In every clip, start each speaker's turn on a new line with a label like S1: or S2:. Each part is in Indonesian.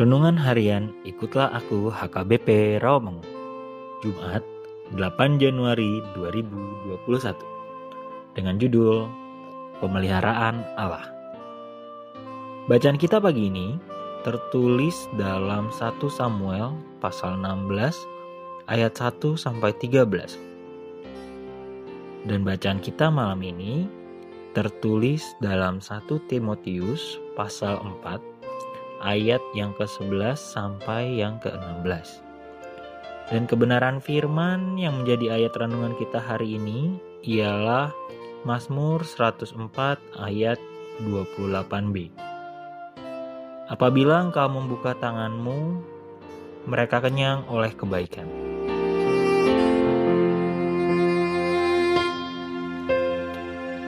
S1: Harian Ikutlah Aku HKBP Rawamangun Jumat 8 Januari 2021 Dengan judul Pemeliharaan Allah. Bacaan kita pagi ini tertulis dalam 1 Samuel pasal 16 ayat 1 sampai 13 Dan bacaan kita malam ini tertulis dalam 1 Timotius pasal 4 ayat yang ke-11 sampai yang ke-16. Dan kebenaran firman yang menjadi ayat renungan kita hari ini ialah Mazmur 104 ayat 28b. Apabila engkau membuka tanganmu, mereka kenyang oleh kebaikan.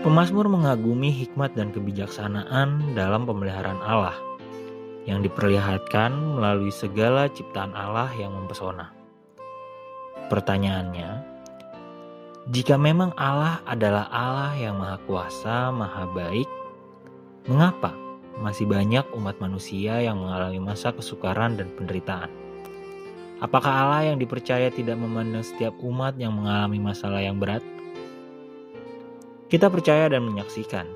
S1: Pemazmur mengagumi hikmat dan kebijaksanaan dalam pemeliharaan Allah – yang diperlihatkan melalui segala ciptaan Allah yang mempesona. Pertanyaannya, jika memang Allah adalah Allah yang Maha Kuasa, Maha Baik, mengapa masih banyak umat manusia yang mengalami masa kesukaran dan penderitaan? Apakah Allah yang dipercaya tidak memandang setiap umat yang mengalami masalah yang berat? Kita percaya dan menyaksikan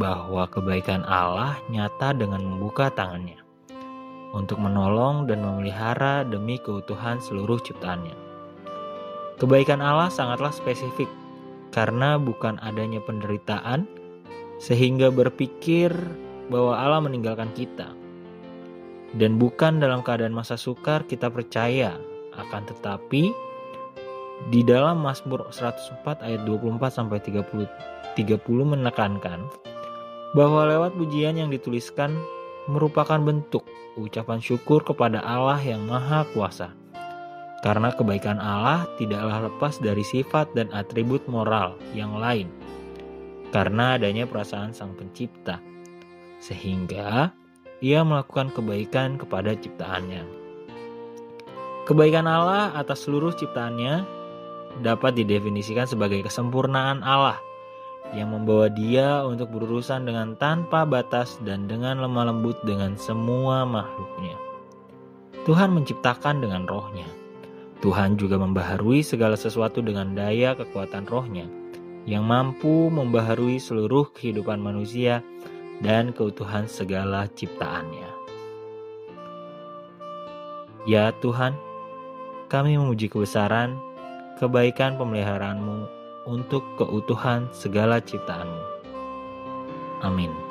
S1: bahwa kebaikan Allah nyata dengan membuka tangannya untuk menolong dan memelihara demi keutuhan seluruh ciptaannya. Kebaikan Allah sangatlah spesifik karena bukan adanya penderitaan sehingga berpikir bahwa Allah meninggalkan kita. Dan bukan dalam keadaan masa sukar kita percaya akan tetapi di dalam Mazmur 104 ayat 24 sampai 30 30 menekankan bahwa lewat pujian yang dituliskan merupakan bentuk ucapan syukur kepada Allah yang Maha Kuasa. Karena kebaikan Allah tidaklah lepas dari sifat dan atribut moral yang lain. Karena adanya perasaan Sang Pencipta, sehingga Ia melakukan kebaikan kepada ciptaannya. Kebaikan Allah atas seluruh ciptaannya dapat didefinisikan sebagai kesempurnaan Allah yang membawa dia untuk berurusan dengan tanpa batas dan dengan lemah lembut dengan semua makhluknya. Tuhan menciptakan dengan rohnya. Tuhan juga membaharui segala sesuatu dengan daya kekuatan rohnya yang mampu membaharui seluruh kehidupan manusia dan keutuhan segala ciptaannya. Ya Tuhan, kami memuji kebesaran, kebaikan pemeliharaanmu untuk keutuhan segala ciptaanmu. Amin.